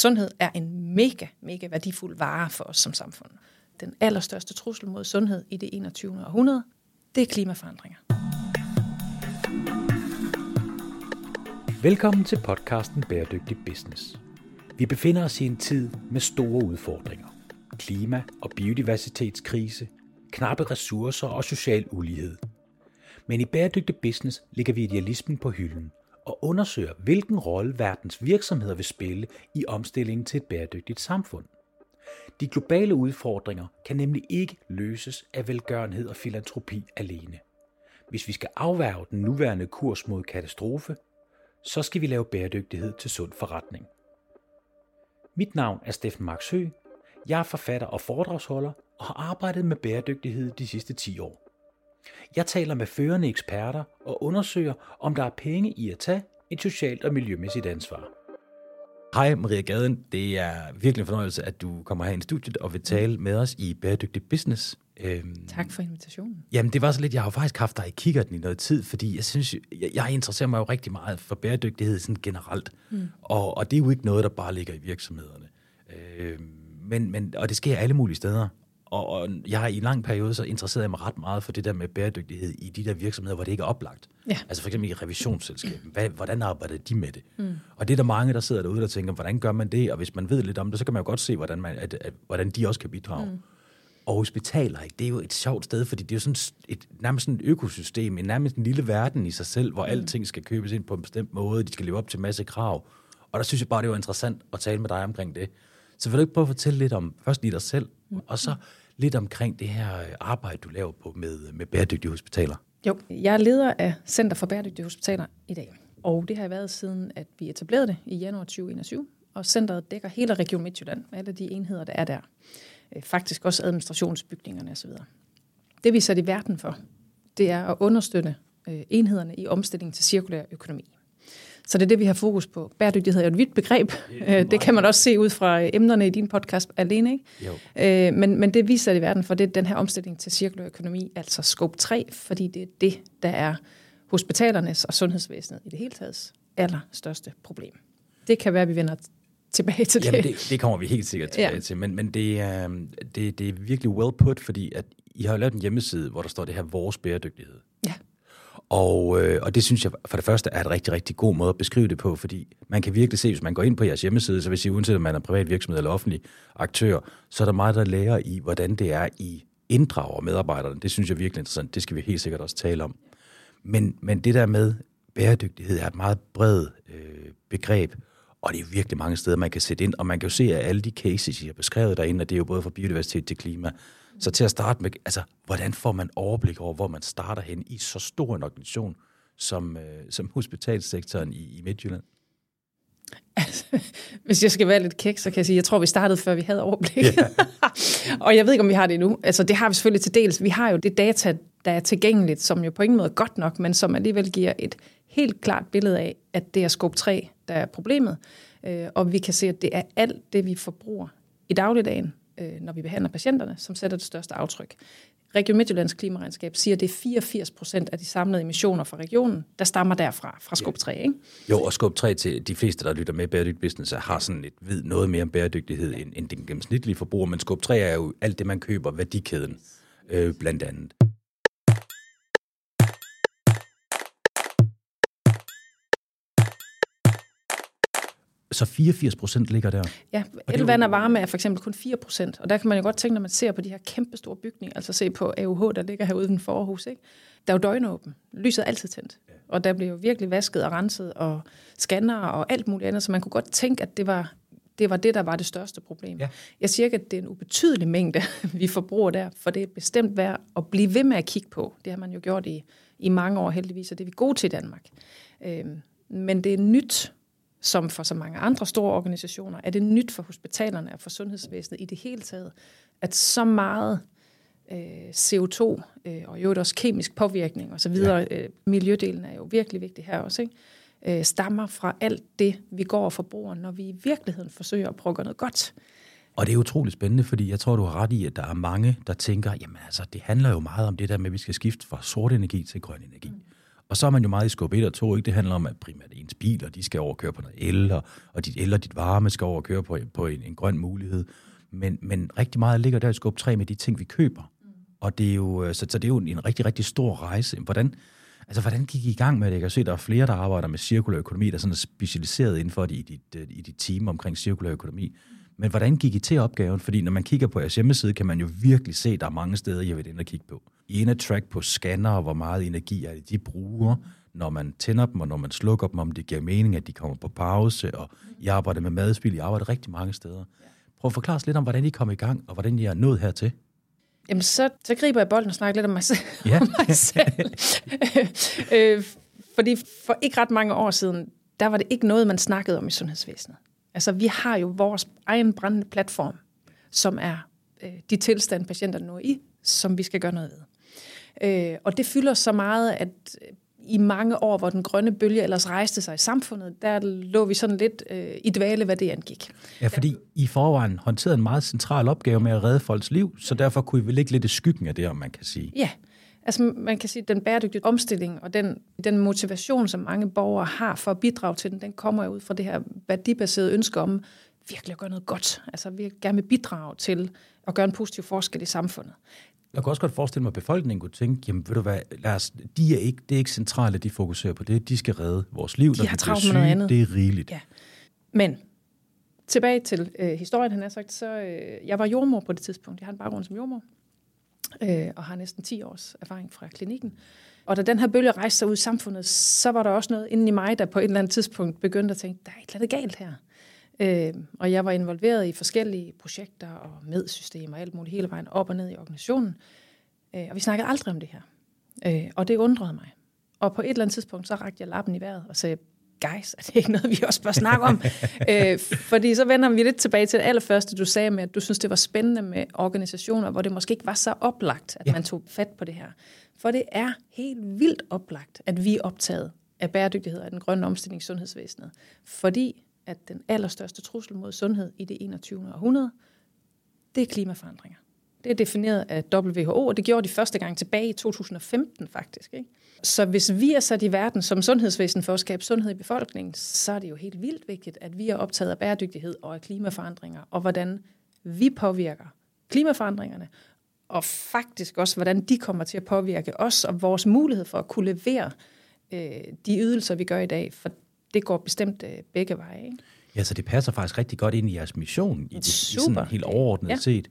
Sundhed er en mega, mega værdifuld vare for os som samfund. Den allerstørste trussel mod sundhed i det 21. århundrede, det er klimaforandringer. Velkommen til podcasten Bæredygtig Business. Vi befinder os i en tid med store udfordringer. Klima- og biodiversitetskrise, knappe ressourcer og social ulighed. Men i Bæredygtig Business ligger vi idealismen på hylden og undersøger, hvilken rolle verdens virksomheder vil spille i omstillingen til et bæredygtigt samfund. De globale udfordringer kan nemlig ikke løses af velgørenhed og filantropi alene. Hvis vi skal afværge den nuværende kurs mod katastrofe, så skal vi lave bæredygtighed til sund forretning. Mit navn er Steffen Max Jeg er forfatter og foredragsholder og har arbejdet med bæredygtighed de sidste 10 år. Jeg taler med førende eksperter og undersøger, om der er penge i at tage et socialt og miljømæssigt ansvar. Hej Maria Gaden, det er virkelig en fornøjelse, at du kommer her i studiet og vil tale med os i Bæredygtig Business. Øhm, tak for invitationen. Jamen det var så lidt, jeg har faktisk haft dig i kikkerten i noget tid, fordi jeg synes, jeg, jeg interesserer mig jo rigtig meget for bæredygtighed sådan generelt. Mm. Og, og det er jo ikke noget, der bare ligger i virksomhederne. Øhm, men, men, og det sker alle mulige steder. Og, og jeg har i en lang periode så interesseret jeg mig ret meget for det der med bæredygtighed i de der virksomheder, hvor det ikke er oplagt. Ja. Altså for eksempel i revisionsselskabet. Hvordan arbejder de med det? Mm. Og det er der mange, der sidder derude og tænker, hvordan gør man det? Og hvis man ved lidt om det, så kan man jo godt se, hvordan, man, at, at, hvordan de også kan bidrage. Mm. Og hospitaler, det er jo et sjovt sted, fordi det er jo sådan et, nærmest sådan et økosystem, en nærmest en lille verden i sig selv, hvor mm. alting skal købes ind på en bestemt måde, de skal leve op til en masse krav. Og der synes jeg bare, det var interessant at tale med dig omkring det. Så vil du ikke prøve at fortælle lidt om, først lige dig selv, mm. og så lidt omkring det her øh, arbejde, du laver på med, øh, med bæredygtige hospitaler. Jo, jeg er leder af Center for Bæredygtige Hospitaler i dag. Og det har jeg været siden, at vi etablerede det i januar 2021. Og centret dækker hele Region Midtjylland, alle de enheder, der er der. Øh, faktisk også administrationsbygningerne osv. Det vi er sat i verden for, det er at understøtte enhederne i omstilling til cirkulær økonomi. Så det er det, vi har fokus på. Bæredygtighed er et vidt begreb. Det, det kan man også se ud fra øh, emnerne i din podcast alene. Ikke? Jo. Øh, men, men det viser det i verden, for det er den her omstilling til cirkulær økonomi, altså scope 3, fordi det er det, der er hospitalernes og sundhedsvæsenet i det hele taget allerstørste problem. Det kan være, at vi vender tilbage til Jamen, det. det kommer vi helt sikkert tilbage ja. til, men, men det, er, det, det er virkelig well put, fordi at I har jo lavet en hjemmeside, hvor der står det her vores bæredygtighed. Og, øh, og det synes jeg for det første er et rigtig, rigtig god måde at beskrive det på, fordi man kan virkelig se, hvis man går ind på jeres hjemmeside, så vil sige, uanset om man er privat virksomhed eller offentlig aktør, så er der meget, der lærer i, hvordan det er, I inddrager medarbejderne. Det synes jeg er virkelig interessant. Det skal vi helt sikkert også tale om. Men, men det der med bæredygtighed er et meget bredt øh, begreb, og det er virkelig mange steder, man kan sætte ind, og man kan jo se, at alle de cases, I har beskrevet derinde, og det er jo både fra biodiversitet til klima, så til at starte med, altså, hvordan får man overblik over, hvor man starter hen i så stor en organisation som, øh, som hospitalsektoren i, i Midtjylland? Altså, hvis jeg skal være lidt kæk, så kan jeg sige, at jeg tror, vi startede, før vi havde overblik. Yeah. og jeg ved ikke, om vi har det endnu. Altså, det har vi selvfølgelig til dels. Vi har jo det data, der er tilgængeligt, som jo på ingen måde er godt nok, men som alligevel giver et helt klart billede af, at det er skub 3, der er problemet. Øh, og vi kan se, at det er alt det, vi forbruger i dagligdagen, øh, når vi behandler patienterne, som sætter det største aftryk. Region Midtjyllands klimaregnskab siger, at det er 84 procent af de samlede emissioner fra regionen, der stammer derfra, fra skub 3. Ikke? Jo, og skub 3 til de fleste, der lytter med bæredygtig business, har sådan et ved noget mere om bæredygtighed end, end den gennemsnitlige forbruger, men skub 3 er jo alt det, man køber, værdikæden øh, blandt andet. Så 84 procent ligger der? Ja, elvand og varme er for eksempel kun 4 procent. Og der kan man jo godt tænke, når man ser på de her kæmpe store bygninger, altså se på AUH, der ligger herude den forhus, ikke? der er jo døgnåben. Lyset er altid tændt. Og der bliver jo virkelig vasket og renset og scanner og alt muligt andet, så man kunne godt tænke, at det var det var det, der var det største problem. Ja. Jeg siger ikke, at det er en ubetydelig mængde, vi forbruger der, for det er bestemt værd at blive ved med at kigge på. Det har man jo gjort i, i mange år heldigvis, og det er vi gode til i Danmark. Øhm, men det er nyt som for så mange andre store organisationer, er det nyt for hospitalerne og for sundhedsvæsenet i det hele taget, at så meget øh, CO2 øh, og jo også kemisk påvirkning osv., ja. øh, miljødelen er jo virkelig vigtig her også, ikke? Øh, stammer fra alt det, vi går og forbruger, når vi i virkeligheden forsøger at prøve noget godt. Og det er utroligt spændende, fordi jeg tror, du har ret i, at der er mange, der tænker, jamen altså, det handler jo meget om det der med, at vi skal skifte fra sort energi til grøn energi. Mm. Og så er man jo meget i skub 1 og 2, ikke? Det handler om, at primært ens biler, de skal overkøre på noget el, og, og dit el og dit varme skal overkøre på, på en, en grøn mulighed. Men, men rigtig meget ligger der i skub 3 med de ting, vi køber. Og det er jo, øh, så, så det er jo en rigtig, rigtig stor rejse. Hvordan, altså, hvordan gik I i gang med det? Jeg kan se, at der er flere, der arbejder med cirkulær økonomi, der sådan er specialiseret inden for det i dit, øh, i dit team omkring cirkulær økonomi. Men hvordan gik I til opgaven? Fordi når man kigger på jeres hjemmeside, kan man jo virkelig se, at der er mange steder, jeg vil ind og kigge på. I en track på scanner, hvor meget energi er det, de bruger, når man tænder dem, og når man slukker dem, om det giver mening, at de kommer på pause, og I arbejder med madspil, I arbejder rigtig mange steder. Prøv at forklare os lidt om, hvordan I kom i gang, og hvordan I er nået hertil. Jamen, så, så griber jeg bolden og snakker lidt om mig selv. Ja. om mig selv. øh, fordi for ikke ret mange år siden, der var det ikke noget, man snakkede om i sundhedsvæsenet. Altså, vi har jo vores egen brændende platform, som er øh, de tilstand, patienterne nu er i, som vi skal gøre noget ved. Øh, og det fylder så meget, at i mange år, hvor den grønne bølge ellers rejste sig i samfundet, der lå vi sådan lidt øh, i dvale, hvad det angik. Ja, fordi I forvejen håndterede en meget central opgave med at redde folks liv, så derfor kunne I vel ligge lidt i skyggen af det, om man kan sige. Ja, altså man kan sige, at den bæredygtige omstilling og den, den motivation, som mange borgere har for at bidrage til den, den kommer ud fra det her værdibaserede ønske om virkelig at gøre noget godt. Altså vi gerne vil bidrage til at gøre en positiv forskel i samfundet. Jeg kan også godt forestille mig, at befolkningen kunne tænke, jamen ved du hvad, lad os, de er ikke, det er ikke centralt, at de fokuserer på det. De skal redde vores liv, de når har vi syge. Noget andet. Det er rigeligt. Ja. Men tilbage til øh, historien, han har sagt, så øh, jeg var jordmor på det tidspunkt. Jeg har en baggrund som jordmor, øh, og har næsten 10 års erfaring fra klinikken. Og da den her bølge rejste sig ud i samfundet, så var der også noget inden i mig, der på et eller andet tidspunkt begyndte at tænke, der er et eller andet galt her. Øh, og jeg var involveret i forskellige projekter og medsystemer og alt muligt hele vejen op og ned i organisationen. Øh, og vi snakkede aldrig om det her. Øh, og det undrede mig. Og på et eller andet tidspunkt, så rakte jeg lappen i vejret og sagde, guys, er det ikke noget, vi også bør snakke om? øh, fordi så vender vi lidt tilbage til det allerførste, du sagde med, at du synes, det var spændende med organisationer, hvor det måske ikke var så oplagt, at ja. man tog fat på det her. For det er helt vildt oplagt, at vi er optaget af bæredygtighed af den grønne omstilling i sundhedsvæsenet. Fordi at den allerstørste trussel mod sundhed i det 21. århundrede, det er klimaforandringer. Det er defineret af WHO, og det gjorde de første gang tilbage i 2015 faktisk. Ikke? Så hvis vi er sat i verden som sundhedsvæsen for at skabe sundhed i befolkningen, så er det jo helt vildt vigtigt, at vi er optaget af bæredygtighed og af klimaforandringer, og hvordan vi påvirker klimaforandringerne, og faktisk også, hvordan de kommer til at påvirke os og vores mulighed for at kunne levere øh, de ydelser, vi gør i dag. For det går bestemt øh, begge veje. Ikke? Ja, så det passer faktisk rigtig godt ind i jeres mission, i, det, Super. i sådan helt overordnet ja. set.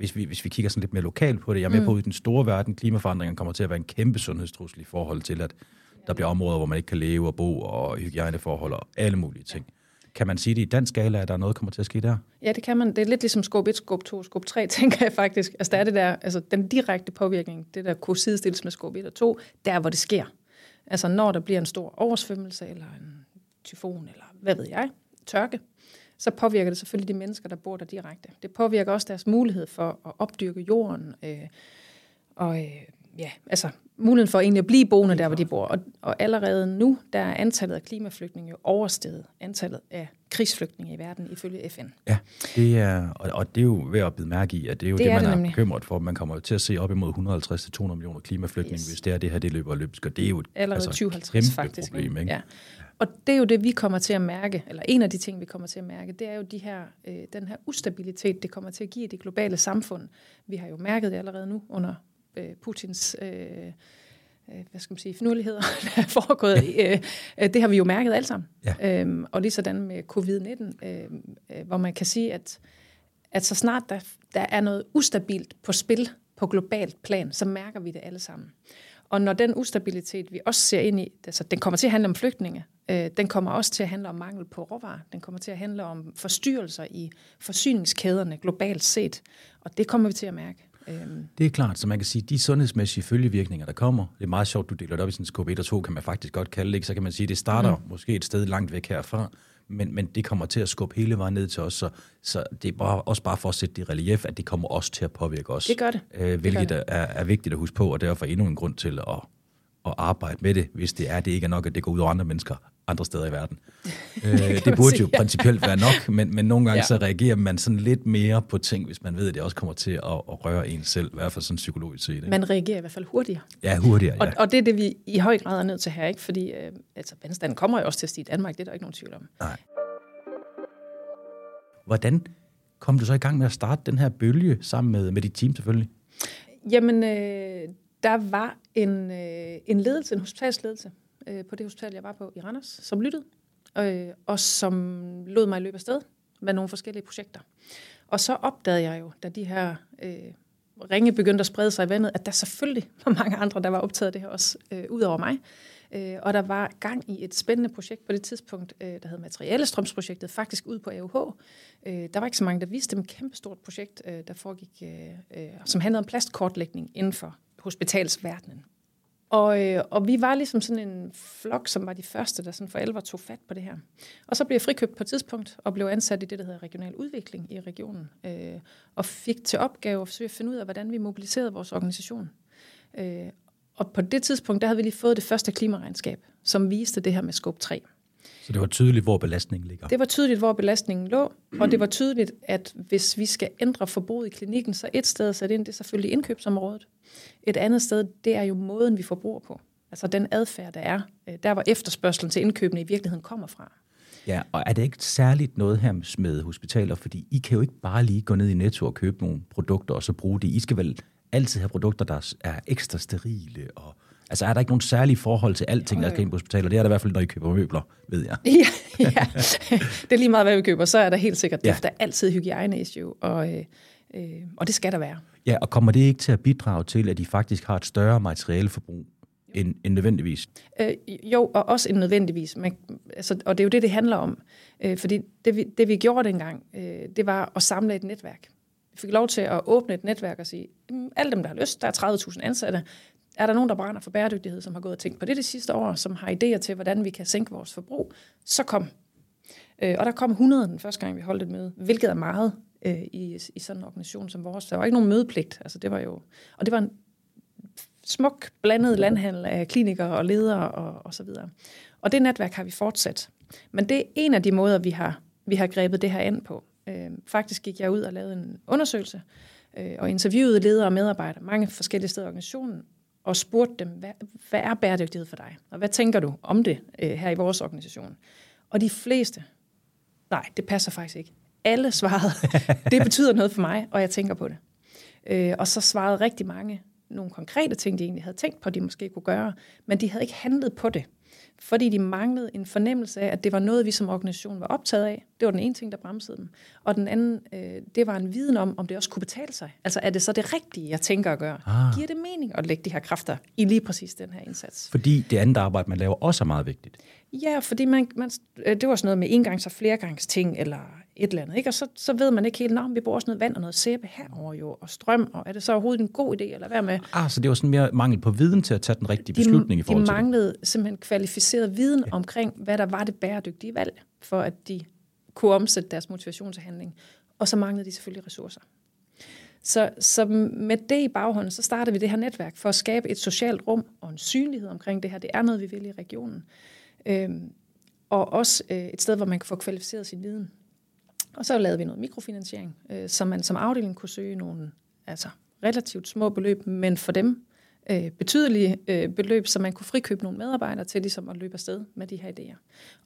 Hvis vi, hvis vi kigger sådan lidt mere lokalt på det, jeg er med mm. på, at i den store verden, klimaforandringen kommer til at være en kæmpe sundhedstrussel i forhold til, at der bliver områder, hvor man ikke kan leve og bo, og hygiejneforhold og alle mulige ting. Kan man sige det i dansk skala, at der er noget, der kommer til at ske der? Ja, det kan man. Det er lidt ligesom skub 1, skub 2, skub 3, tænker jeg faktisk. Altså, der er det der, altså den direkte påvirkning, det der kunne sidestilles med skub 1 og 2, der hvor det sker. Altså når der bliver en stor oversvømmelse, eller en tyfon, eller hvad ved jeg, tørke, så påvirker det selvfølgelig de mennesker, der bor der direkte. Det påvirker også deres mulighed for at opdyrke jorden, øh, og øh, ja, altså muligheden for egentlig at blive boende der, hvor de bor. Og, og allerede nu, der er antallet af klimaflygtninge oversteget antallet af krigsflygtninge i verden, ifølge FN. Ja, det er, og, og det er jo ved at bide mærke i, at det er jo det, det man er, er bekymret for. Man kommer jo til at se op imod 150-200 millioner klimaflygtninge, yes. hvis det er det her, det løber løbsk. Og det er jo et allerede altså, 2050 faktisk. problem. Ikke? Ja. Og det er jo det, vi kommer til at mærke, eller en af de ting, vi kommer til at mærke, det er jo de her, øh, den her ustabilitet, det kommer til at give i det globale samfund. Vi har jo mærket det allerede nu under øh, Putins øh, øh, hvad skal man sige, finurligheder, der er foregået. Øh, øh, det har vi jo mærket alle sammen. Ja. Øhm, og lige sådan med covid-19, øh, øh, hvor man kan sige, at, at så snart der, der er noget ustabilt på spil på globalt plan, så mærker vi det alle sammen. Og når den ustabilitet, vi også ser ind i, altså den kommer til at handle om flygtninge, øh, den kommer også til at handle om mangel på råvarer, den kommer til at handle om forstyrrelser i forsyningskæderne globalt set, og det kommer vi til at mærke. Øhm. Det er klart, så man kan sige, de sundhedsmæssige følgevirkninger, der kommer, det er meget sjovt, du deler det op i sådan en KB1 og 2, kan man faktisk godt kalde det, ikke? så kan man sige, det starter mm. måske et sted langt væk herfra, men, men det kommer til at skubbe hele vejen ned til os, så, så det er bare, også bare for at sætte det i relief, at det kommer også til at påvirke os. Det gør det. Øh, hvilket det gør det. Er, er vigtigt at huske på, og derfor endnu en grund til at, at arbejde med det, hvis det er, det ikke er nok, at det går ud over andre mennesker andre steder i verden. øh, det burde jo principielt være nok, men, men nogle gange. Ja. så reagerer man sådan lidt mere på ting, hvis man ved, at det også kommer til at, at røre en selv, i hvert fald sådan psykologisk set. Ikke? Man reagerer i hvert fald hurtigere. Ja, hurtigere, ja. Og, og det er det, vi i høj grad er nødt til her, ikke? Fordi øh, altså, vandstanden kommer jo også til at stige i Danmark, det er der ikke nogen tvivl om. Nej. Hvordan kom du så i gang med at starte den her bølge sammen med, med dit team selvfølgelig? Jamen, øh, der var en, øh, en ledelse, en hospitalsledelse øh, på det hospital, jeg var på i Randers, som lyttede, øh, og som lod mig løbe afsted med nogle forskellige projekter. Og så opdagede jeg jo, da de her øh, ringe begyndte at sprede sig i vandet, at der selvfølgelig var mange andre, der var optaget af det her også, øh, ud over mig. Øh, og der var gang i et spændende projekt på det tidspunkt, øh, der hed Materialestrømsprojektet, faktisk ud på AUH. Øh, der var ikke så mange, der vidste det, men kæmpestort projekt, øh, der foregik, øh, øh, som handlede om plastkortlægning inden for hospitalsverdenen. Og, øh, og vi var ligesom sådan en flok, som var de første, der sådan for alvor tog fat på det her. Og så blev jeg frikøbt på et tidspunkt, og blev ansat i det, der hedder regional udvikling i regionen. Øh, og fik til opgave at forsøge at finde ud af, hvordan vi mobiliserede vores organisation. Øh, og på det tidspunkt, der havde vi lige fået det første klimaregnskab, som viste det her med scope 3. Så det var tydeligt, hvor belastningen ligger. Det var tydeligt, hvor belastningen lå, og det var tydeligt, at hvis vi skal ændre forbruget i klinikken, så et sted at sætte ind, det er selvfølgelig indkøbsområdet. Et andet sted, det er jo måden, vi forbruger på. Altså den adfærd, der er, øh, der hvor efterspørgselen til indkøbene i virkeligheden kommer fra. Ja, og er det ikke særligt noget her med hospitaler? Fordi I kan jo ikke bare lige gå ned i Netto og købe nogle produkter og så bruge det. I skal vel altid have produkter, der er ekstra sterile. Og, altså er der ikke nogen særlige forhold til alting, der skal ind på hospitaler? Det er der i hvert fald, når I køber møbler, ved jeg. Ja, ja. det er lige meget, hvad vi køber, så er der helt sikkert, Ja. der er altid hygiejne-issue, og, øh, øh, og det skal der være. Ja, og kommer det ikke til at bidrage til, at I faktisk har et større materialeforbrug end, end nødvendigvis? Øh, jo, og også en nødvendigvis. Men, altså, og det er jo det, det handler om. Øh, fordi det vi, det, vi gjorde dengang, øh, det var at samle et netværk. Vi fik lov til at åbne et netværk og sige, "Mm, alle dem, der har lyst, der er 30.000 ansatte, er der nogen, der brænder for bæredygtighed, som har gået og tænkt på det de sidste år, som har idéer til, hvordan vi kan sænke vores forbrug, så kom. Øh, og der kom 100 den første gang, vi holdt et møde, hvilket er meget øh, i, i sådan en organisation som vores. Der var ikke nogen mødepligt. Altså, det var jo, og det var en smuk blandet landhandel af klinikere og ledere og, og så videre. Og det netværk har vi fortsat. Men det er en af de måder, vi har, vi har grebet det her an på. Øh, faktisk gik jeg ud og lavede en undersøgelse øh, og interviewede ledere og medarbejdere mange forskellige steder i organisationen og spurgte dem, hvad, hvad er bæredygtighed for dig? Og hvad tænker du om det øh, her i vores organisation? Og de fleste, nej, det passer faktisk ikke. Alle svarede, det betyder noget for mig, og jeg tænker på det. Øh, og så svarede rigtig mange nogle konkrete ting, de egentlig havde tænkt på, de måske kunne gøre, men de havde ikke handlet på det, fordi de manglede en fornemmelse af, at det var noget, vi som organisation var optaget af. Det var den ene ting, der bremsede dem. Og den anden, øh, det var en viden om, om det også kunne betale sig. Altså, er det så det rigtige, jeg tænker at gøre? Ah. Giver det mening at lægge de her kræfter i lige præcis den her indsats? Fordi det andet arbejde, man laver, også er meget vigtigt. Ja, fordi man, man, øh, det var sådan noget med engangs- og flergangsting, eller et eller andet. Ikke? Og så, så ved man ikke helt, om vi bruger også noget vand og noget sæbe herover jo, og strøm, og er det så overhovedet en god idé, eller hvad med? Ah, så det var sådan mere mangel på viden til at tage den rigtige beslutning i forhold de til det. manglede simpelthen kvalificeret viden ja. omkring, hvad der var det bæredygtige valg, for at de kunne omsætte deres motivation til handling. Og så manglede de selvfølgelig ressourcer. Så, så med det i baghånden, så startede vi det her netværk for at skabe et socialt rum og en synlighed omkring det her. Det er noget, vi vil i regionen. Øhm, og også øh, et sted, hvor man kan få kvalificeret sin viden. Og så lavede vi noget mikrofinansiering, øh, så man som afdeling kunne søge nogle altså, relativt små beløb, men for dem øh, betydelige øh, beløb, så man kunne frikøbe nogle medarbejdere til ligesom at løbe afsted med de her idéer.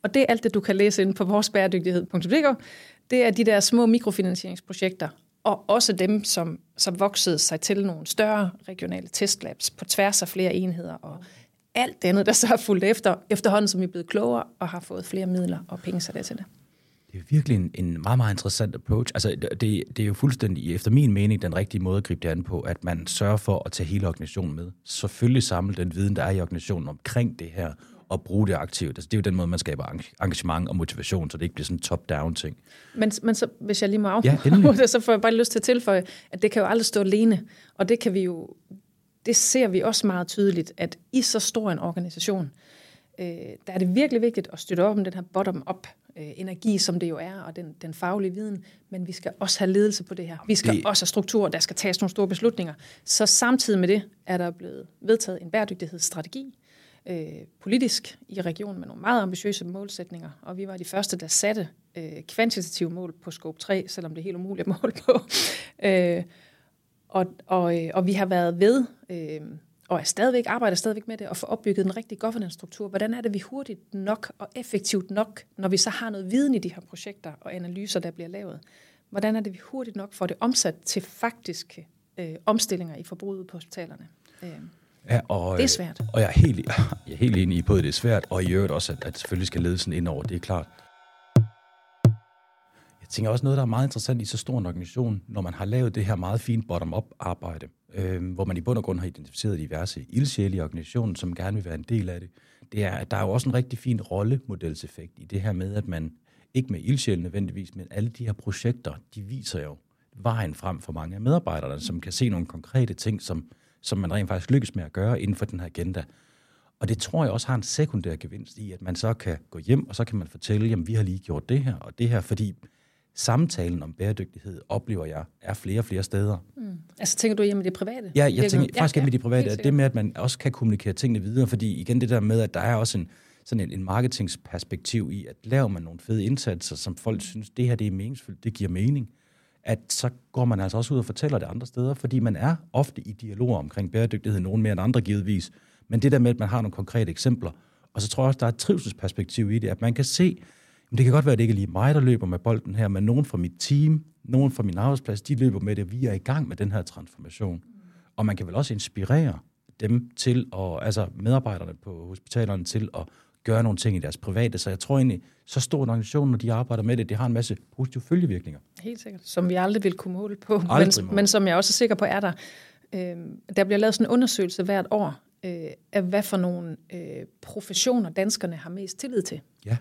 Og det er alt det, du kan læse ind på vores bæredygtighed.dk. Det er de der små mikrofinansieringsprojekter, og også dem, som, som voksede sig til nogle større regionale testlabs på tværs af flere enheder, og alt det andet, der så har fulgt efter, efterhånden som vi er blevet klogere og har fået flere midler og penge sat af til det. Det er virkelig en, en meget, meget interessant approach. Altså, det, det er jo fuldstændig, efter min mening, den rigtige måde at gribe det an på, at man sørger for at tage hele organisationen med. Selvfølgelig samle den viden, der er i organisationen omkring det her, og bruge det aktivt. Altså, det er jo den måde, man skaber engagement og motivation, så det ikke bliver sådan en top-down ting. Men, men så, hvis jeg lige må Ja, endelig. det, så får jeg bare lyst til at tilføje, at det kan jo aldrig stå alene. Og det kan vi jo, det ser vi også meget tydeligt, at i så stor en organisation, øh, der er det virkelig vigtigt at støtte op om den her bottom-up øh, energi, som det jo er, og den, den faglige viden, men vi skal også have ledelse på det her. Vi skal Det- også have struktur, der skal tages nogle store beslutninger. Så samtidig med det er der blevet vedtaget en bæredygtighedsstrategi, øh, politisk i regionen med nogle meget ambitiøse målsætninger, og vi var de første, der satte øh, kvantitative mål på scope 3, selvom det er helt umuligt at måle på. øh, og, og, øh, og vi har været ved, øh, og er stadigvæk, arbejder stadigvæk med det, at få opbygget en rigtig governance-struktur. Hvordan er det, vi hurtigt nok og effektivt nok, når vi så har noget viden i de her projekter og analyser, der bliver lavet, hvordan er det, vi hurtigt nok får det omsat til faktiske øh, omstillinger i forbruget på hospitalerne? Øh. Ja, og, det er svært. Og jeg er helt, jeg er helt enig i, både det er svært, og i øvrigt også, at, at selvfølgelig skal ledelsen ind over, det er klart. Jeg tænker også noget, der er meget interessant i så stor en organisation, når man har lavet det her meget fint bottom-up arbejde, øh, hvor man i bund og grund har identificeret diverse ildsjæle i organisationen, som gerne vil være en del af det. Det er, at der er jo også en rigtig fin rollemodelseffekt i det her med, at man ikke med ildsjæle nødvendigvis, men alle de her projekter, de viser jo vejen frem for mange af medarbejderne, som kan se nogle konkrete ting, som, som man rent faktisk lykkes med at gøre inden for den her agenda. Og det tror jeg også har en sekundær gevinst i, at man så kan gå hjem, og så kan man fortælle, jamen vi har lige gjort det her og det her, fordi samtalen om bæredygtighed, oplever jeg, er flere og flere steder. Mm. Altså tænker du hjemme i det private? Ja, jeg tænker ja, faktisk ja, hjemme i det private, at det med, at man også kan kommunikere tingene videre, fordi igen det der med, at der er også en, sådan en, en marketingsperspektiv i, at laver man nogle fede indsatser, som folk synes, det her det er meningsfuldt, det giver mening, at så går man altså også ud og fortæller det andre steder, fordi man er ofte i dialog omkring bæredygtighed, nogen mere end andre givetvis, men det der med, at man har nogle konkrete eksempler, og så tror jeg også, der er et trivselsperspektiv i det, at man kan se, men det kan godt være, at det ikke er lige mig, der løber med bolden her, men nogen fra mit team, nogen fra min arbejdsplads, de løber med det, vi er i gang med den her transformation. Og man kan vel også inspirere dem til, og, altså medarbejderne på hospitalerne til at gøre nogle ting i deres private. Så jeg tror egentlig, så stor en organisation, når de arbejder med det, det har en masse positive følgevirkninger. Helt sikkert. Som vi aldrig vil kunne måle på, men, men som jeg også er sikker på er der. Øh, der bliver lavet sådan en undersøgelse hvert år øh, af, hvad for nogle øh, professioner danskerne har mest tillid til. Ja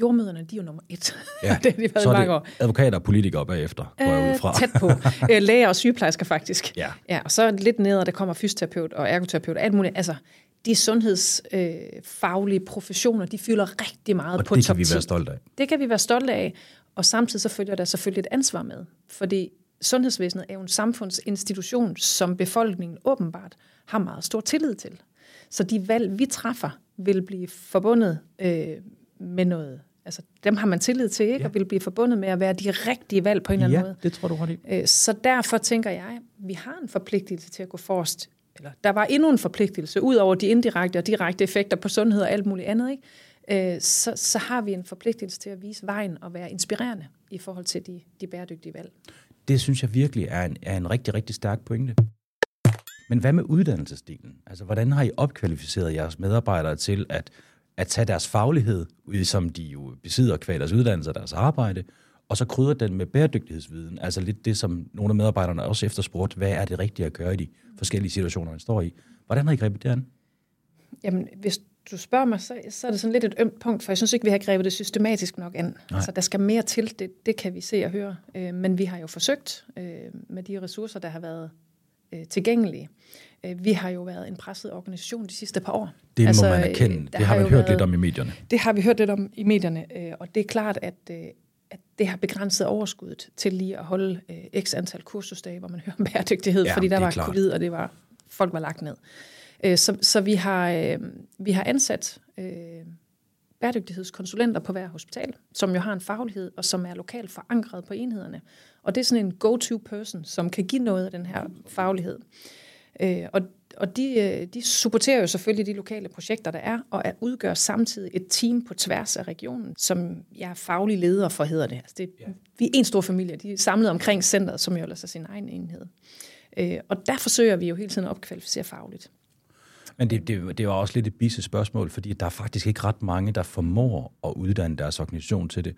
jordmøderne, de er jo nummer et. Ja. det har de så er det år. advokater og politikere bagefter, går jeg ud øh, fra. tæt på. Øh, læger og sygeplejersker faktisk. Ja. ja og så lidt ned, der kommer fysioterapeut og ergoterapeut, alt muligt. Altså, de sundhedsfaglige øh, professioner, de fylder rigtig meget og på top det kan vi være stolte af. Det kan vi være stolte af, og samtidig så følger der selvfølgelig et ansvar med. Fordi sundhedsvæsenet er jo en samfundsinstitution, som befolkningen åbenbart har meget stor tillid til. Så de valg, vi træffer, vil blive forbundet øh, med noget. Altså, dem har man tillid til, ikke? Ja. Og vil blive forbundet med at være de rigtige valg på en eller anden ja, måde. det tror du ret i. Øh, så derfor tænker jeg, vi har en forpligtelse til at gå forrest. Eller der var endnu en forpligtelse, ud over de indirekte og direkte effekter på sundhed og alt muligt andet, ikke? Øh, så, så har vi en forpligtelse til at vise vejen og være inspirerende i forhold til de, de bæredygtige valg. Det synes jeg virkelig er en, er en rigtig, rigtig stærk pointe. Men hvad med uddannelsesdelen? Altså, hvordan har I opkvalificeret jeres medarbejdere til at at tage deres faglighed, som de jo besidder kvad deres uddannelse og deres arbejde, og så krydre den med bæredygtighedsviden. Altså lidt det, som nogle af medarbejderne også efterspurgt, hvad er det rigtige at gøre i de forskellige situationer, man står i. Hvordan har I grebet det an? Jamen, hvis du spørger mig, så, så er det sådan lidt et ømt punkt, for jeg synes ikke, vi har grebet det systematisk nok an. Nej. Altså, der skal mere til, det, det kan vi se og høre. Øh, men vi har jo forsøgt øh, med de ressourcer, der har været øh, tilgængelige. Øh, vi har jo været en presset organisation de sidste par år. Det må altså, man erkende. Det har, man hørt været, lidt om i medierne. Det har vi hørt lidt om i medierne, øh, og det er klart, at, øh, at det har begrænset overskuddet til lige at holde x antal kursusdage, hvor man hører om bæredygtighed, ja, fordi der var klart. covid, og det var folk var lagt ned. Så, så vi, har, vi har ansat bæredygtighedskonsulenter på hver hospital, som jo har en faglighed, og som er lokalt forankret på enhederne. Og det er sådan en go-to person, som kan give noget af den her faglighed. Øh, og og de, øh, de supporterer jo selvfølgelig de lokale projekter, der er, og udgør samtidig et team på tværs af regionen, som jeg er faglig leder for, hedder det. Altså det ja. Vi er en stor familie, de er samlet omkring centret, som jo ellers er sin egen enhed. Øh, og der forsøger vi jo hele tiden at opkvalificere fagligt. Men det, det, det var også lidt et bisse spørgsmål, fordi der er faktisk ikke ret mange, der formår at uddanne deres organisation til det.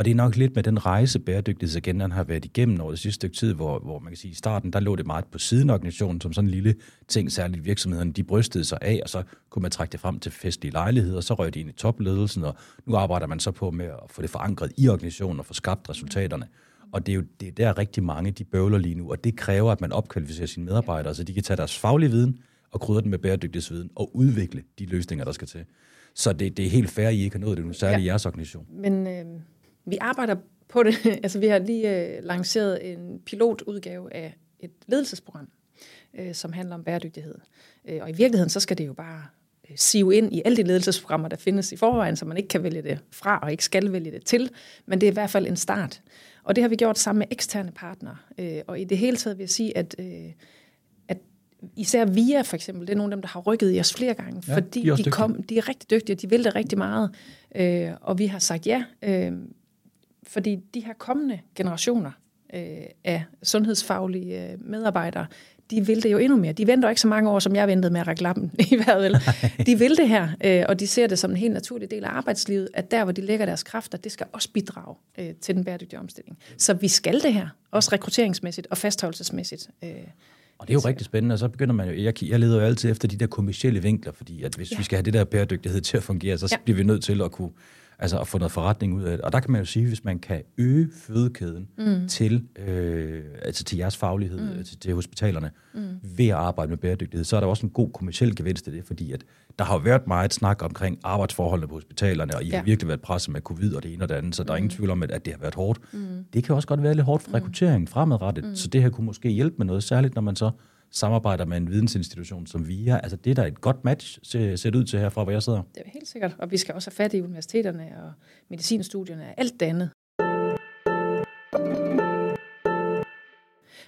Og det er nok lidt med den rejse, bæredygtighedsagendaen har været igennem over det sidste stykke tid, hvor, hvor man kan sige, i starten, der lå det meget på siden af organisationen, som sådan en lille ting, særligt virksomhederne, de brystede sig af, og så kunne man trække det frem til festlige lejligheder, og så røg det ind i topledelsen, og nu arbejder man så på med at få det forankret i organisationen og få skabt resultaterne. Og det er jo det er der rigtig mange, de bøvler lige nu, og det kræver, at man opkvalificerer sine medarbejdere, så de kan tage deres faglige viden og krydre den med bæredygtighedsviden og udvikle de løsninger, der skal til. Så det, det er helt fair, at I ikke har nået det nu, særligt ja. i jeres organisation. Men øh, vi arbejder på det. altså, vi har lige øh, lanceret en pilotudgave af et ledelsesprogram, øh, som handler om bæredygtighed. Øh, og i virkeligheden, så skal det jo bare øh, sive ind i alle de ledelsesprogrammer, der findes i forvejen, så man ikke kan vælge det fra og ikke skal vælge det til, men det er i hvert fald en start. Og det har vi gjort sammen med eksterne partnere. Øh, og i det hele taget vil jeg sige, at, øh, at især VIA for eksempel, det er nogle af dem, der har rykket i os flere gange, ja, fordi de, de, kom, de er rigtig dygtige, de vil det rigtig meget, øh, og vi har sagt ja, øh, fordi de her kommende generationer øh, af sundhedsfaglige øh, medarbejdere, de vil det jo endnu mere. De venter ikke så mange år, som jeg ventede med at række lappen i hvert vel. De vil det her, øh, og de ser det som en helt naturlig del af arbejdslivet, at der, hvor de lægger deres kræfter, det skal også bidrage øh, til den bæredygtige omstilling. Så vi skal det her, også rekrutteringsmæssigt og fastholdelsesmæssigt. Øh, og det er jo rigtig spændende, og så begynder man jo, jeg, jeg leder jo altid efter de der kommersielle vinkler, fordi at hvis ja. vi skal have det der bæredygtighed til at fungere, så ja. bliver vi nødt til at kunne altså at få noget forretning ud af det. Og der kan man jo sige, hvis man kan øge fødekæden mm. til, øh, altså til jeres faglighed, mm. til, til hospitalerne, mm. ved at arbejde med bæredygtighed, så er der også en god kommersiel gevinst i det, fordi at der har været meget snak omkring arbejdsforholdene på hospitalerne, og I ja. har virkelig været presset med covid og det ene og det andet, så der er ingen mm. tvivl om, at, at det har været hårdt. Mm. Det kan også godt være lidt hårdt for mm. rekrutteringen fremadrettet, mm. så det her kunne måske hjælpe med noget, særligt når man så samarbejder med en vidensinstitution som VIA. Altså det er da et godt match, ser, det ud til herfra, hvor jeg sidder. Det er helt sikkert, og vi skal også have fat i universiteterne og medicinstudierne og alt det andet.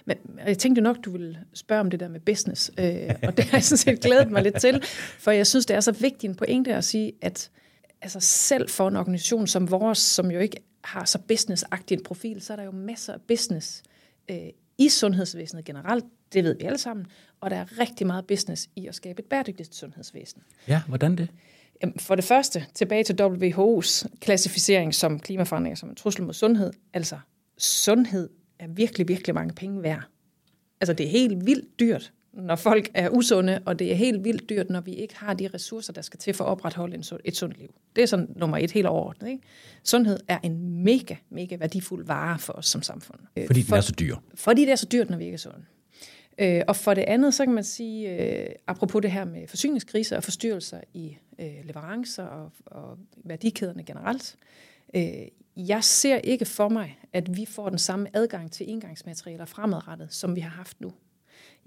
Men jeg tænkte nok, du ville spørge om det der med business, øh, og det har jeg sådan set glædet mig lidt til, for jeg synes, det er så vigtigt en pointe at sige, at altså selv for en organisation som vores, som jo ikke har så businessagtig en profil, så er der jo masser af business øh, i sundhedsvæsenet generelt. Det ved vi alle sammen. Og der er rigtig meget business i at skabe et bæredygtigt sundhedsvæsen. Ja, hvordan det? For det første, tilbage til WHO's klassificering som klimaforandringer som en trussel mod sundhed. Altså, sundhed er virkelig, virkelig mange penge værd. Altså, det er helt vildt dyrt, når folk er usunde, og det er helt vildt dyrt, når vi ikke har de ressourcer, der skal til for at opretholde en, et sundt liv. Det er sådan nummer et helt overordnet. Ikke? Sundhed er en mega, mega værdifuld vare for os som samfund. Fordi den for, er så dyr. Fordi det er så dyrt, når vi ikke er sunde. Øh, og for det andet, så kan man sige, øh, apropos det her med forsyningskriser og forstyrrelser i øh, leverancer og, og værdikæderne generelt, øh, jeg ser ikke for mig, at vi får den samme adgang til engangsmaterialer fremadrettet, som vi har haft nu.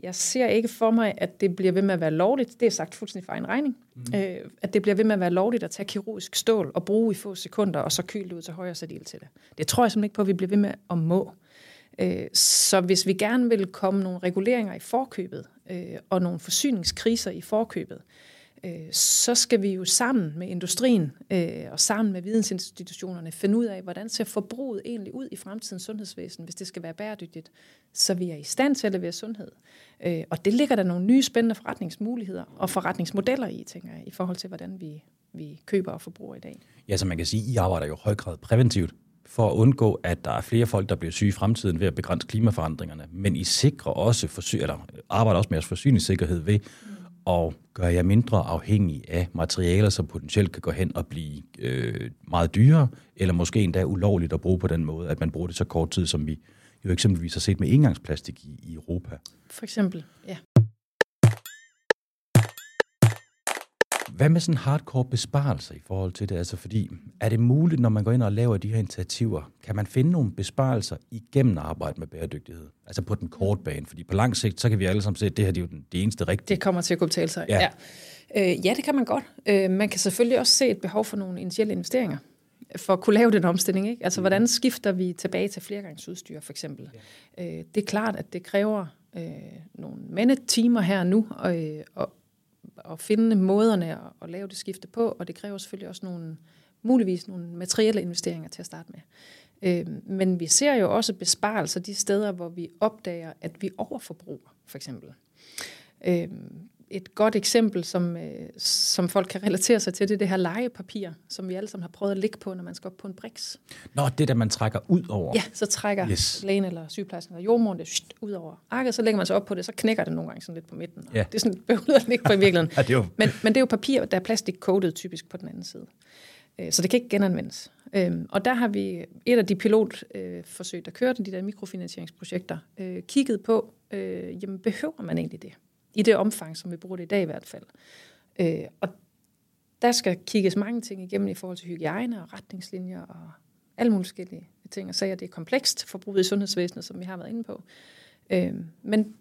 Jeg ser ikke for mig, at det bliver ved med at være lovligt. Det er sagt fuldstændig for en regning. Mm. Øh, at det bliver ved med at være lovligt at tage kirurgisk stål og bruge i få sekunder, og så kyle det ud til højre og sætte til det. Det tror jeg simpelthen ikke på, at vi bliver ved med at må. Øh, så hvis vi gerne vil komme nogle reguleringer i forkøbet, øh, og nogle forsyningskriser i forkøbet, øh, Øh, så skal vi jo sammen med industrien øh, og sammen med vidensinstitutionerne finde ud af, hvordan ser forbruget egentlig ud i fremtidens sundhedsvæsen, hvis det skal være bæredygtigt, så vi er i stand til at levere sundhed. Øh, og det ligger der nogle nye spændende forretningsmuligheder og forretningsmodeller i, tænker jeg, i forhold til, hvordan vi, vi køber og forbruger i dag. Ja, så man kan sige, at I arbejder jo i høj grad præventivt for at undgå, at der er flere folk, der bliver syge i fremtiden ved at begrænse klimaforandringerne. Men I sikrer også, forsy- eller arbejder også med jeres forsyningssikkerhed ved og gør jer mindre afhængig af materialer, som potentielt kan gå hen og blive øh, meget dyrere, eller måske endda ulovligt at bruge på den måde, at man bruger det så kort tid, som vi jo eksempelvis har set med engangsplastik i, i Europa. For eksempel, ja. Hvad med sådan hardcore besparelser i forhold til det? Altså fordi, er det muligt, når man går ind og laver de her initiativer, kan man finde nogle besparelser igennem arbejde med bæredygtighed? Altså på den korte bane, fordi på lang sigt, så kan vi alle sammen se, at det her det er jo den, det eneste rigtige. Det kommer til at kunne betale sig, ja. Ja, øh, ja det kan man godt. Øh, man kan selvfølgelig også se et behov for nogle initielle investeringer for at kunne lave den omstilling. Ikke? Altså, hvordan skifter vi tilbage til flergangsudstyr, for eksempel? Ja. Øh, det er klart, at det kræver øh, nogle mandetimer her nu, og, øh, og, at finde måderne at, at lave det skifte på, og det kræver selvfølgelig også nogle, muligvis nogle materielle investeringer til at starte med. Øh, men vi ser jo også besparelser de steder, hvor vi opdager, at vi overforbruger, for eksempel. Øh, et godt eksempel, som, øh, som folk kan relatere sig til, det er det her legepapir, som vi alle sammen har prøvet at ligge på, når man skal op på en briks. Nå, det der man trækker ud over. Ja, så trækker yes. lægen eller sygeplejersken eller jordmoren det shht, ud over arket, så lægger man sig op på det, så knækker det nogle gange sådan lidt på midten. Ja. Det er sådan behøver den ikke på i virkeligheden. ja, det jo. Men, men det er jo papir, der er plastik typisk på den anden side. Øh, så det kan ikke genanvendes. Øhm, og der har vi et af de pilotforsøg, der kørte, de der mikrofinansieringsprojekter, øh, kigget på, jamen behøver man egentlig det? I det omfang, som vi bruger det i dag i hvert fald. Øh, og der skal kigges mange ting igennem i forhold til hygiejne og retningslinjer og alle mulige forskellige ting og sager. Det er komplekst forbruget i sundhedsvæsenet, som vi har været inde på. Øh, men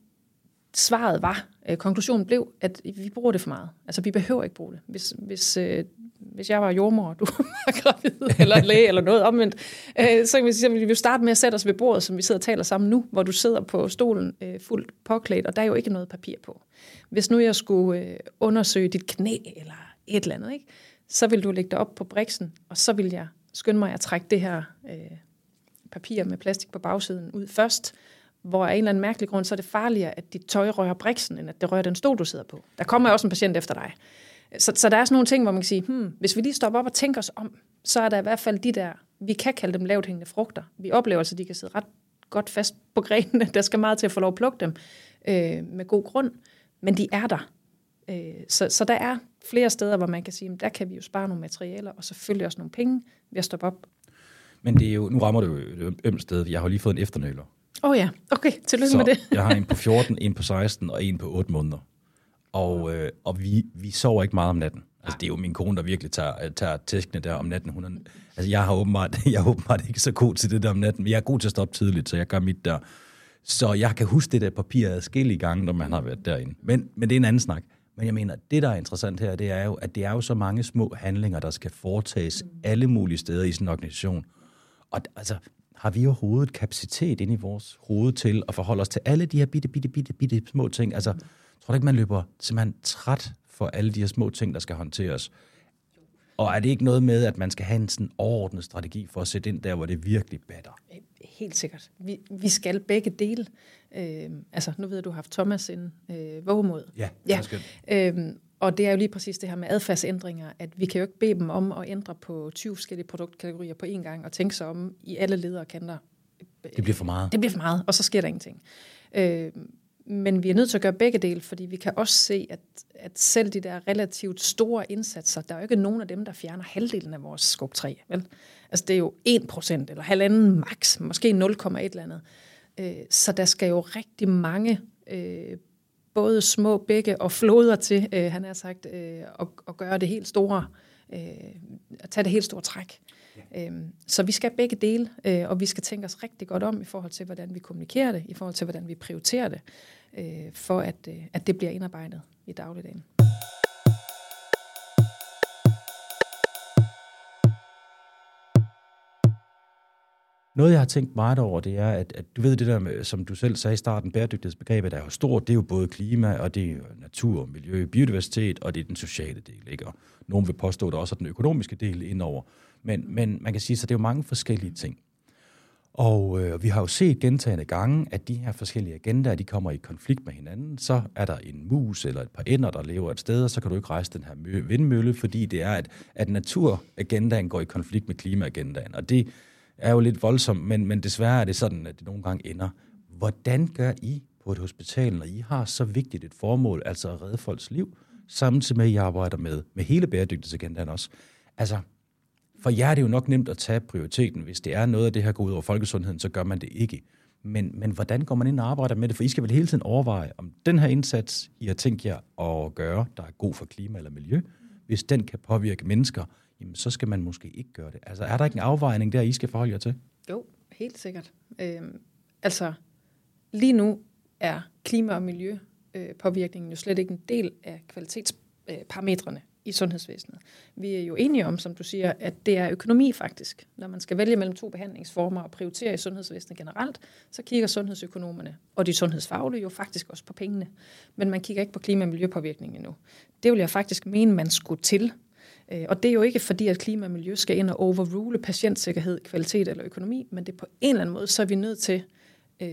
svaret var, øh, konklusionen blev, at vi bruger det for meget. Altså, vi behøver ikke bruge det. Hvis, hvis, øh, hvis jeg var jordmor, og du var gravid, eller læge, eller noget omvendt, øh, så kan vi sige, at vi vil starte med at sætte os ved bordet, som vi sidder og taler sammen nu, hvor du sidder på stolen øh, fuldt påklædt, og der er jo ikke noget papir på. Hvis nu jeg skulle øh, undersøge dit knæ, eller et eller andet, ikke? så vil du lægge det op på briksen, og så vil jeg skynde mig at trække det her øh, papir med plastik på bagsiden ud først, hvor af en eller anden mærkelig grund, så er det farligere, at dit tøj rører briksen, end at det rører den stol, du sidder på. Der kommer også en patient efter dig. Så, så der er sådan nogle ting, hvor man kan sige, hmm, hvis vi lige stopper op og tænker os om, så er der i hvert fald de der, vi kan kalde dem lavt hængende frugter. Vi oplever altså, at de kan sidde ret godt fast på grenene. Der skal meget til at få lov at plukke dem øh, med god grund, men de er der. Øh, så, så der er flere steder, hvor man kan sige, at der kan vi jo spare nogle materialer, og selvfølgelig også nogle penge ved at stoppe op. Men det er jo, nu rammer du jo et ømt sted. Jeg har lige fået en efternøler. Åh oh ja, okay, tillykke så med det. jeg har en på 14, en på 16 og en på 8 måneder. Og, øh, og vi, vi sover ikke meget om natten. Altså, det er jo min kone, der virkelig tager, tager tæskene der om natten. Hun er, altså, jeg har åbenbart, jeg er åbenbart ikke så god til det der om natten, men jeg er god til at stoppe tidligt, så jeg gør mit der. Så jeg kan huske det der papir adskillige gange, når man har været derinde. Men, men det er en anden snak. Men jeg mener, det der er interessant her, det er jo, at det er jo så mange små handlinger, der skal foretages alle mulige steder i sådan en organisation. Og altså, har vi overhovedet kapacitet ind i vores hoved til at forholde os til alle de her bitte, bitte, bitte, bitte små ting? Altså, tror du ikke, man løber simpelthen træt for alle de her små ting, der skal håndteres? Og er det ikke noget med, at man skal have en sådan overordnet strategi for at sætte ind der, hvor det virkelig batter? Helt sikkert. Vi, vi skal begge dele. Øh, altså, nu ved jeg, du har haft Thomas ind øh, vågemod. Ja, ja. Øh, og det er jo lige præcis det her med adfærdsændringer, at vi kan jo ikke bede dem om at ændre på 20 forskellige produktkategorier på én gang, og tænke sig om i alle ledere kanter. Det bliver for meget. Det bliver for meget, og så sker der ingenting. Øh, men vi er nødt til at gøre begge dele, fordi vi kan også se, at, at selv de der relativt store indsatser, der er jo ikke nogen af dem, der fjerner halvdelen af vores skubtræ. Vel? Altså det er jo 1% eller halvanden max, måske 0,1 eller andet. Øh, så der skal jo rigtig mange øh, både små bække og floder til, øh, han har sagt, øh, at, at gøre det helt store, øh, at tage det helt store træk. Ja. Øhm, så vi skal begge dele, øh, og vi skal tænke os rigtig godt om i forhold til, hvordan vi kommunikerer det, i forhold til, hvordan vi prioriterer det, øh, for at, øh, at det bliver indarbejdet i dagligdagen. Noget, jeg har tænkt meget over, det er, at, at du ved det der, med, som du selv sagde i starten, bæredygtighedsbegrebet er jo stort. Det er jo både klima, og det er natur, miljø, biodiversitet, og det er den sociale del. Ikke? Og nogen vil påstå, at der også er den økonomiske del indover. Men, men man kan sige, at det er jo mange forskellige ting. Og øh, vi har jo set gentagende gange, at de her forskellige agendaer, de kommer i konflikt med hinanden. Så er der en mus eller et par ender, der lever et sted, og så kan du ikke rejse den her vindmølle, fordi det er, at, at naturagendaen går i konflikt med klimaagendaen. Og det er jo lidt voldsomt, men, men desværre er det sådan, at det nogle gange ender. Hvordan gør I på et hospital, når I har så vigtigt et formål, altså at redde folks liv, samtidig med, at I arbejder med, med hele bæredygtighedsagendaen også? Altså, for jer er det jo nok nemt at tage prioriteten. Hvis det er noget af det her går ud over folkesundheden, så gør man det ikke. Men, men hvordan går man ind og arbejder med det? For I skal vel hele tiden overveje, om den her indsats, I har tænkt jer at gøre, der er god for klima eller miljø, hvis den kan påvirke mennesker, jamen så skal man måske ikke gøre det. Altså er der ikke en afvejning der, I skal forholde jer til? Jo, helt sikkert. Øhm, altså lige nu er klima- og miljøpåvirkningen øh, jo slet ikke en del af kvalitetsparametrene øh, i sundhedsvæsenet. Vi er jo enige om, som du siger, at det er økonomi faktisk. Når man skal vælge mellem to behandlingsformer og prioritere i sundhedsvæsenet generelt, så kigger sundhedsøkonomerne og de sundhedsfaglige jo faktisk også på pengene. Men man kigger ikke på klima- og miljøpåvirkningen endnu. Det vil jeg faktisk mene, man skulle til. Øh, og det er jo ikke fordi, at klima og miljø skal ind og overrule patientsikkerhed, kvalitet eller økonomi, men det er på en eller anden måde, så er vi nødt til øh,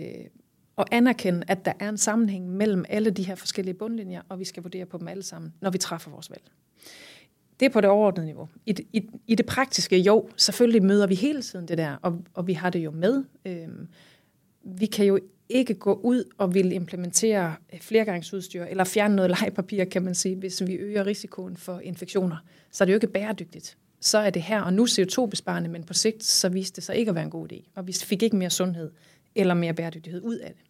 at anerkende, at der er en sammenhæng mellem alle de her forskellige bundlinjer, og vi skal vurdere på dem alle sammen, når vi træffer vores valg. Det er på det overordnede niveau. I i, i det praktiske, jo, selvfølgelig møder vi hele tiden det der, og, og vi har det jo med. Øh, vi kan jo ikke gå ud og vil implementere øh, flergangsudstyr eller fjerne noget legepapir, kan man sige, hvis vi øger risikoen for infektioner. Så er det jo ikke bæredygtigt. Så er det her og nu CO2-besparende, men på sigt så viste det sig ikke at være en god idé. Og vi fik ikke mere sundhed eller mere bæredygtighed ud af det.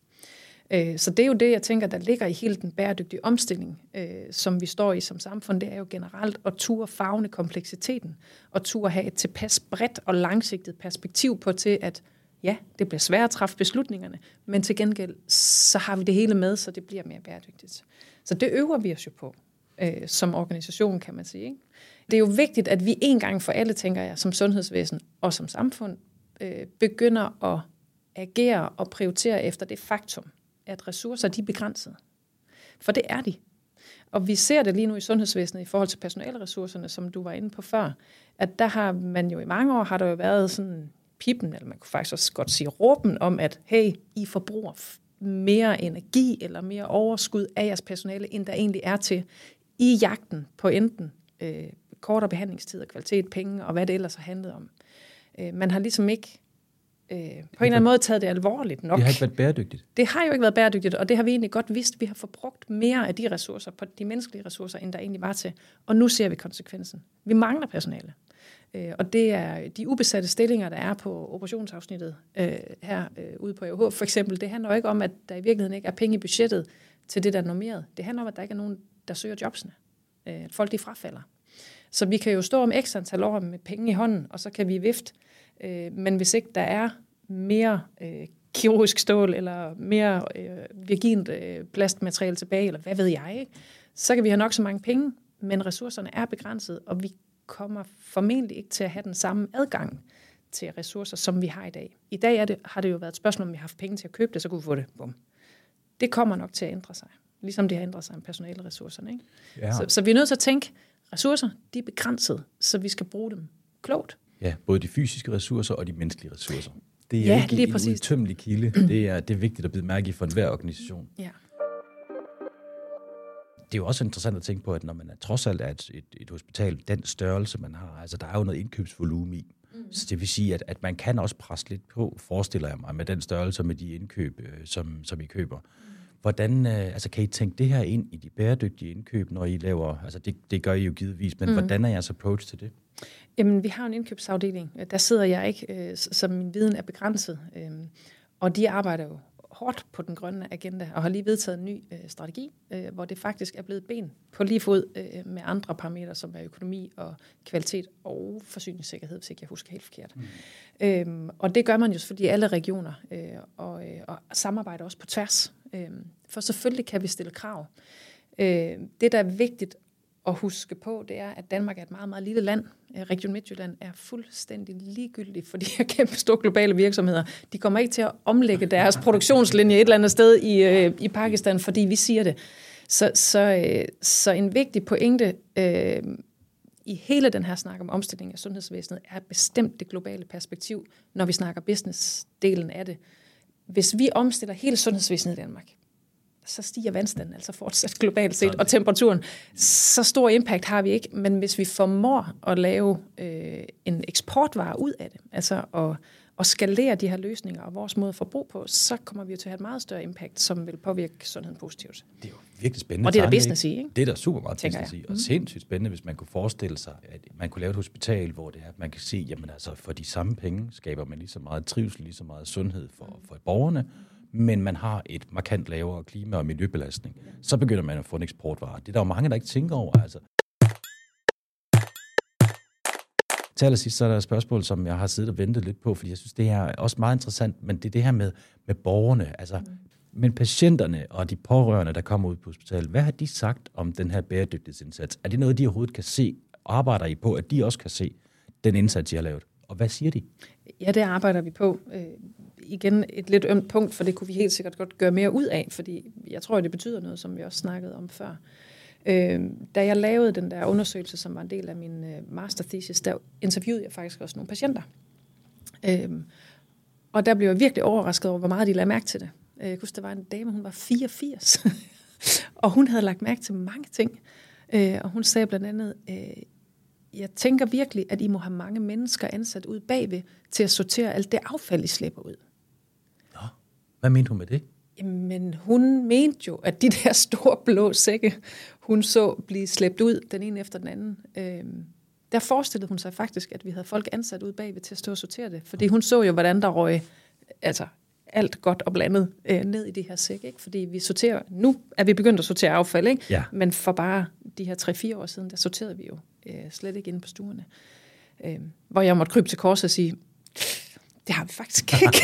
Øh, så det er jo det, jeg tænker, der ligger i hele den bæredygtige omstilling, øh, som vi står i som samfund. Det er jo generelt at turde fagne kompleksiteten, og turde have et tilpas bredt og langsigtet perspektiv på til, at Ja, det bliver svært at træffe beslutningerne, men til gengæld, så har vi det hele med, så det bliver mere bæredygtigt. Så det øver vi os jo på, øh, som organisation, kan man sige. Ikke? Det er jo vigtigt, at vi en gang for alle, tænker jeg, som sundhedsvæsen og som samfund, øh, begynder at agere og prioritere efter det faktum, at ressourcer de er begrænsede. For det er de. Og vi ser det lige nu i sundhedsvæsenet i forhold til personalressourcerne, som du var inde på før, at der har man jo i mange år, har der jo været sådan pippen, eller man kunne faktisk også godt sige råben om, at hey, I forbruger mere energi eller mere overskud af jeres personale, end der egentlig er til i jagten på enten øh, kortere behandlingstid og kvalitet, penge og hvad det ellers har handlet om. Øh, man har ligesom ikke øh, på en eller anden måde taget det alvorligt nok. Det har ikke været bæredygtigt. Det har jo ikke været bæredygtigt, og det har vi egentlig godt vidst. Vi har forbrugt mere af de ressourcer, på de menneskelige ressourcer, end der egentlig var til. Og nu ser vi konsekvensen. Vi mangler personale. Øh, og det er de ubesatte stillinger, der er på operationsafsnittet øh, her øh, ude på EUH For eksempel, det handler jo ikke om, at der i virkeligheden ikke er penge i budgettet til det, der er normeret. Det handler om, at der ikke er nogen, der søger jobsene. Øh, folk de frafalder. Så vi kan jo stå om ekstra antal år med penge i hånden, og så kan vi vifte. Øh, men hvis ikke der er mere øh, kirurgisk stål, eller mere øh, virgint øh, plastmateriale tilbage, eller hvad ved jeg, ikke? så kan vi have nok så mange penge, men ressourcerne er begrænset, og vi kommer formentlig ikke til at have den samme adgang til ressourcer, som vi har i dag. I dag er det, har det jo været et spørgsmål, om vi har haft penge til at købe det, så kunne vi få det. Bum. Det kommer nok til at ændre sig, ligesom det har ændret sig med personaleressourcerne. Ikke? Ja. Så, så vi er nødt til at tænke, ressourcer, de er begrænset, så vi skal bruge dem klogt. Ja, både de fysiske ressourcer og de menneskelige ressourcer. Det er ja, ikke lige en præcis. udtømmelig kilde. Det er, det er vigtigt at blive mærke i for enhver organisation. Ja. Det er jo også interessant at tænke på, at når man er, trods alt er et, et, et hospital, den størrelse, man har, altså der er jo noget indkøbsvolumen i. Mm. Så det vil sige, at, at man kan også presse lidt på, forestiller jeg mig, med den størrelse med de indkøb, øh, som, som I køber. Mm. Hvordan, øh, altså kan I tænke det her ind i de bæredygtige indkøb, når I laver, altså det, det gør I jo givetvis, men mm. hvordan er jeres approach til det? Jamen, vi har en indkøbsafdeling. Der sidder jeg ikke, øh, så min viden er begrænset. Øh, og de arbejder jo hårdt på den grønne agenda, og har lige vedtaget en ny øh, strategi, øh, hvor det faktisk er blevet ben på lige fod øh, med andre parametre, som er økonomi og kvalitet og forsyningssikkerhed, hvis ikke jeg husker helt forkert. Mm. Øhm, og det gør man jo fordi alle regioner, øh, og, øh, og samarbejder også på tværs. Øh, for selvfølgelig kan vi stille krav. Øh, det, der er vigtigt at huske på, det er, at Danmark er et meget, meget lille land. Øh, Region Midtjylland er fuldstændig ligegyldig for de her kæmpe store globale virksomheder. De kommer ikke til at omlægge deres produktionslinje et eller andet sted i, øh, i Pakistan, fordi vi siger det. Så, så, øh, så en vigtig pointe øh, i hele den her snak om omstilling af sundhedsvæsenet er bestemt det globale perspektiv, når vi snakker business-delen af det. Hvis vi omstiller hele sundhedsvæsenet i Danmark, så stiger vandstanden altså fortsat globalt set, og temperaturen. Så stor impact har vi ikke, men hvis vi formår at lave øh, en eksportvare ud af det, altså at, at skalere de her løsninger og vores måde at forbruge på, så kommer vi jo til at have et meget større impact, som vil påvirke sundheden positivt. Det er jo virkelig spændende. Og det er der business i, ikke? Det er der super meget business i, og Mm. sindssygt spændende, hvis man kunne forestille sig, at man kunne lave et hospital, hvor det er, at man kan se, jamen altså for de samme penge skaber man lige så meget trivsel, lige så meget sundhed for, for borgerne, men man har et markant lavere klima- og miljøbelastning. Så begynder man at få en eksportvare. Det er der jo mange, der ikke tænker over. Altså. Til allersidst, så er der et spørgsmål, som jeg har siddet og ventet lidt på, fordi jeg synes, det er også meget interessant, men det er det her med, med borgerne. Altså. Men patienterne og de pårørende, der kommer ud på hospitalet, hvad har de sagt om den her bæredygtighedsindsats? Er det noget, de overhovedet kan se, arbejder I på, at de også kan se den indsats, I har lavet? Og hvad siger de? Ja, det arbejder vi på. Øh, Igen et lidt ømt punkt, for det kunne vi helt sikkert godt gøre mere ud af, fordi jeg tror, det betyder noget, som vi også snakkede om før. Øh, da jeg lavede den der undersøgelse, som var en del af min øh, master thesis, der interviewede jeg faktisk også nogle patienter. Øh, og der blev jeg virkelig overrasket over, hvor meget de lagde mærke til det. Øh, Jeg husker, der var en dame, hun var 84, og hun havde lagt mærke til mange ting. Øh, og hun sagde blandt andet, øh, jeg tænker virkelig, at I må have mange mennesker ansat ud bagved til at sortere alt det affald, I slæber ud. Nå, hvad mente hun med det? Men hun mente jo, at de der store blå sække, hun så blive slæbt ud, den ene efter den anden, øh, der forestillede hun sig faktisk, at vi havde folk ansat ud bagved til at stå og sortere det. Fordi hun så jo, hvordan der røg altså, alt godt og blandet øh, ned i de her sække. Ikke? Fordi vi sorterer, nu er vi begyndt at sortere affald, ikke? Ja. men for bare de her 3-4 år siden, der sorterede vi jo øh, slet ikke inde på stuerne. Øh, hvor jeg måtte krybe til kors og sige, Det har vi faktisk ikke.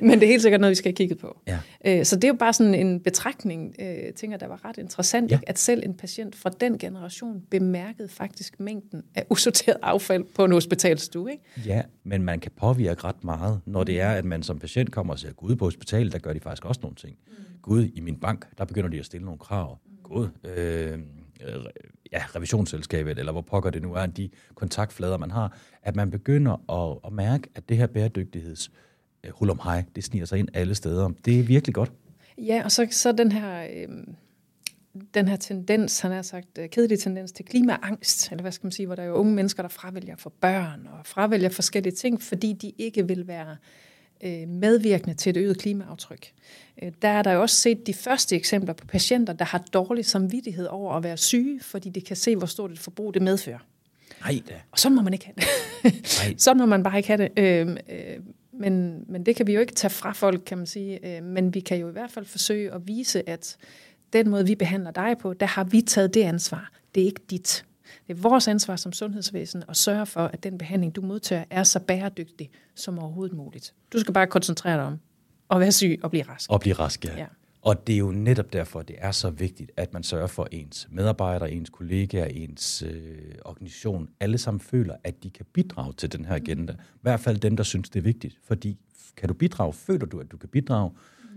Men det er helt sikkert noget, vi skal have kigget på. Ja. Øh, Så det er jo bare sådan en betragtning, øh, jeg tænker, der var ret interessant, Ja. at selv en patient fra den generation bemærkede faktisk mængden af usorteret affald på en hospitalstue. Ikke? Ja, men man kan påvirke ret meget, når det er, at man som patient kommer og siger, gud på hospitalet, der gør de faktisk også nogle ting. Mm. Gud, i min bank, der begynder de at stille nogle krav. Gud, øh, øh, ja, revisionsselskabet, eller hvor pokker det nu er, de kontaktflader, man har, at man begynder at, at mærke, at det her bæredygtigheds øh, hul om hej, det sniger sig ind alle steder. Det er virkelig godt. Ja, og så, så den her... Øh, den her tendens, han har sagt, øh, kedelig tendens til klimaangst, eller hvad skal man sige, hvor der er jo unge mennesker, der fravælger for børn og fravælger forskellige ting, fordi de ikke vil være medvirkende til et øget klimaaftryk. Øh, der er der jo også set de første eksempler på patienter, der har dårlig samvittighed over at være syge, fordi de kan se, hvor stort et forbrug det medfører. Nej da. Og sådan må man ikke have det. Sådan må man bare ikke have det. Øh, øh, men, men det kan vi jo ikke tage fra folk, kan man sige. Øh, men vi kan jo i hvert fald forsøge at vise, at den måde, vi behandler dig på, der har vi taget det ansvar. Det er ikke dit. Det er vores ansvar som sundhedsvæsen at sørge for, at den behandling, du modtager, er så bæredygtig som overhovedet muligt. Du skal bare koncentrere dig om at være syg og blive rask. Og blive rask, ja. Ja. Og det er jo netop derfor, det er så vigtigt, at man sørger for ens medarbejdere, ens kollegaer, ens øh, organisation, alle sammen føler, at de kan bidrage til den her agenda. I hvert fald dem, der synes, det er vigtigt. Fordi kan du bidrage, føler du, at du kan bidrage,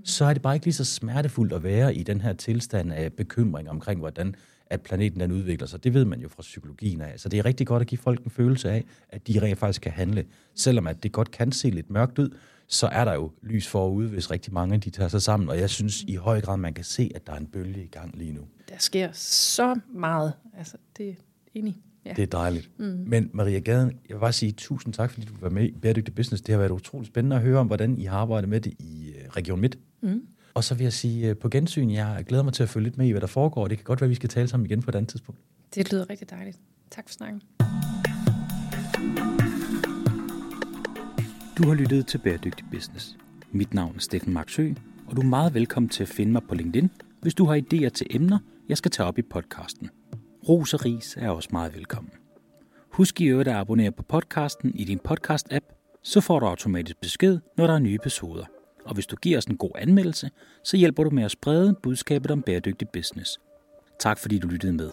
så er det bare ikke lige så smertefuldt at være i den her tilstand af bekymring omkring, hvordan at planeten den udvikler sig. Det ved man jo fra psykologien af. Så det er rigtig godt at give folk en følelse af, at de rent faktisk kan handle. Selvom at det godt kan se lidt mørkt ud, så er der jo lys forude, hvis rigtig mange de tager sig sammen. Og jeg synes i høj grad, man kan se, at der er en bølge i gang lige nu. Der sker så meget. Altså, det er enig. Ja. Det er dejligt. Mm. Men Maria Gaden, jeg vil bare sige tusind tak, fordi du var med i Bæredygtig Business. Det har været utroligt spændende at høre om, hvordan I har arbejdet med det i øh, Region Midt. Mm. Og så vil jeg sige øh, på gensyn, jeg glæder mig til at følge lidt med i, hvad der foregår. Det kan godt være, at vi skal tale sammen igen på et andet tidspunkt. Det lyder rigtig dejligt. Tak for snakken. Du har lyttet til Bæredygtig Business. Mit navn er Steffen Marksø, og du er meget velkommen til at finde mig på LinkedIn, hvis du har idéer til emner, jeg skal tage op i podcasten. Ros og ris er også meget velkommen. Husk i øvrigt at abonnere på podcasten i din podcast-app, så får du automatisk besked, når der er nye episoder. Og hvis du giver os en god anmeldelse, så hjælper du med at sprede budskabet om bæredygtig business. Tak fordi du lyttede med.